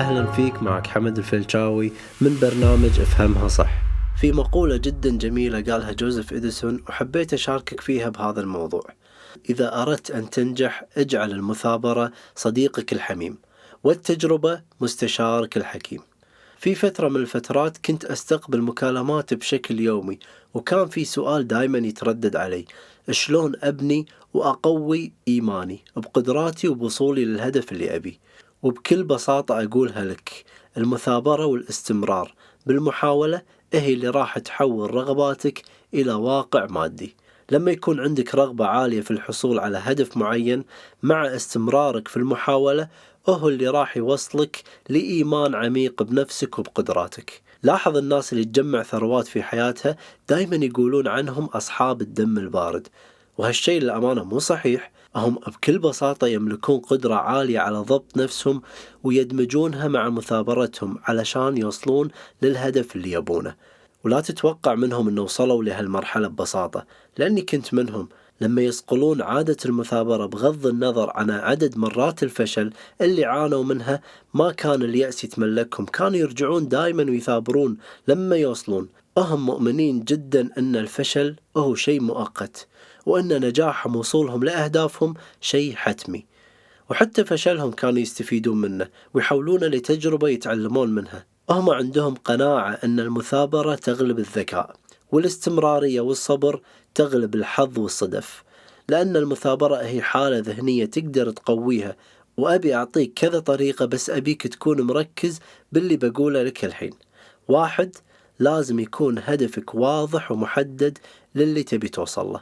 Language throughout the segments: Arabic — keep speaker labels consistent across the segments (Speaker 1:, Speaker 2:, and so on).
Speaker 1: أهلا فيك معك حمد الفلشاوي من برنامج أفهمها صح. في مقولة جدا جميلة قالها جوزيف إديسون وحبيت أشاركك فيها بهذا الموضوع. إذا أردت أن تنجح اجعل المثابرة صديقك الحميم والتجربة مستشارك الحكيم. في فترة من الفترات كنت أستقبل مكالمات بشكل يومي وكان في سؤال دايما يتردد علي. شلون أبني وأقوي إيماني؟ بقدراتي وبوصولي للهدف اللي أبي وبكل بساطة أقولها لك المثابرة والاستمرار. بالمحاولة هي اللي راح تحول رغباتك إلى واقع مادي. لما يكون عندك رغبة عالية في الحصول على هدف معين مع استمرارك في المحاولة هو اللي راح يوصلك لإيمان عميق بنفسك وبقدراتك. لاحظ الناس اللي تجمع ثروات في حياتها دايما يقولون عنهم أصحاب الدم البارد. وهالشيء للأمانة مو صحيح. هم بكل بساطة يملكون قدرة عالية على ضبط نفسهم ويدمجونها مع مثابرتهم علشان يوصلون للهدف اللي يبونه. ولا تتوقع منهم إنه وصلوا لهالمرحلة ببساطة لأني كنت منهم. لما يصقلون عادة المثابرة بغض النظر عن عدد مرات الفشل اللي عانوا منها ما كان اليأس يتملكهم كانوا يرجعون دائما ويثابرون لما يوصلون. هم مؤمنين جدا أن الفشل هو شيء مؤقت وأن نجاحهم وصولهم لأهدافهم شيء حتمي. وحتى فشلهم كانوا يستفيدون منه ويحولونه لتجربة يتعلمون منها. هم عندهم قناعة أن المثابرة تغلب الذكاء والاستمرارية والصبر تغلب الحظ والصدف. لأن المثابرة هي حالة ذهنية تقدر تقويها وأبي أعطيك كذا طريقة بس أبيك تكون مركز باللي بقوله لك الحين. واحد لازم يكون هدفك واضح ومحدد للي تبي توصل له.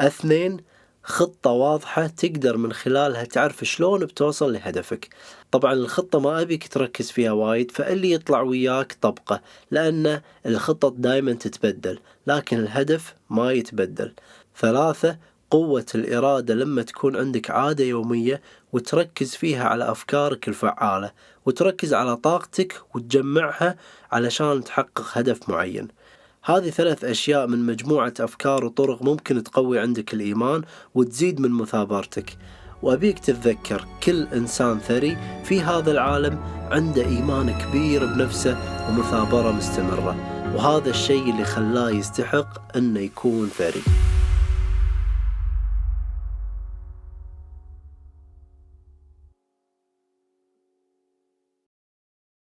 Speaker 1: اثنين خطة واضحة تقدر من خلالها تعرف شلون بتوصل لهدفك. طبعا الخطة ما أبيك تركز فيها وايد فاللي يطلع وياك طبقة لأن الخطط دايما تتبدل لكن الهدف ما يتبدل. ثلاثة قوة الإرادة لما تكون عندك عادة يومية وتركز فيها على أفكارك الفعالة وتركز على طاقتك وتجمعها علشان تحقق هدف معين. هذه ثلاث أشياء من مجموعة أفكار وطرق ممكن تقوي عندك الإيمان وتزيد من مثابرتك. وأبيك تتذكر كل إنسان ثري في هذا العالم عنده إيمان كبير بنفسه ومثابرة مستمرة وهذا الشيء اللي خلاه يستحق أنه يكون ثري.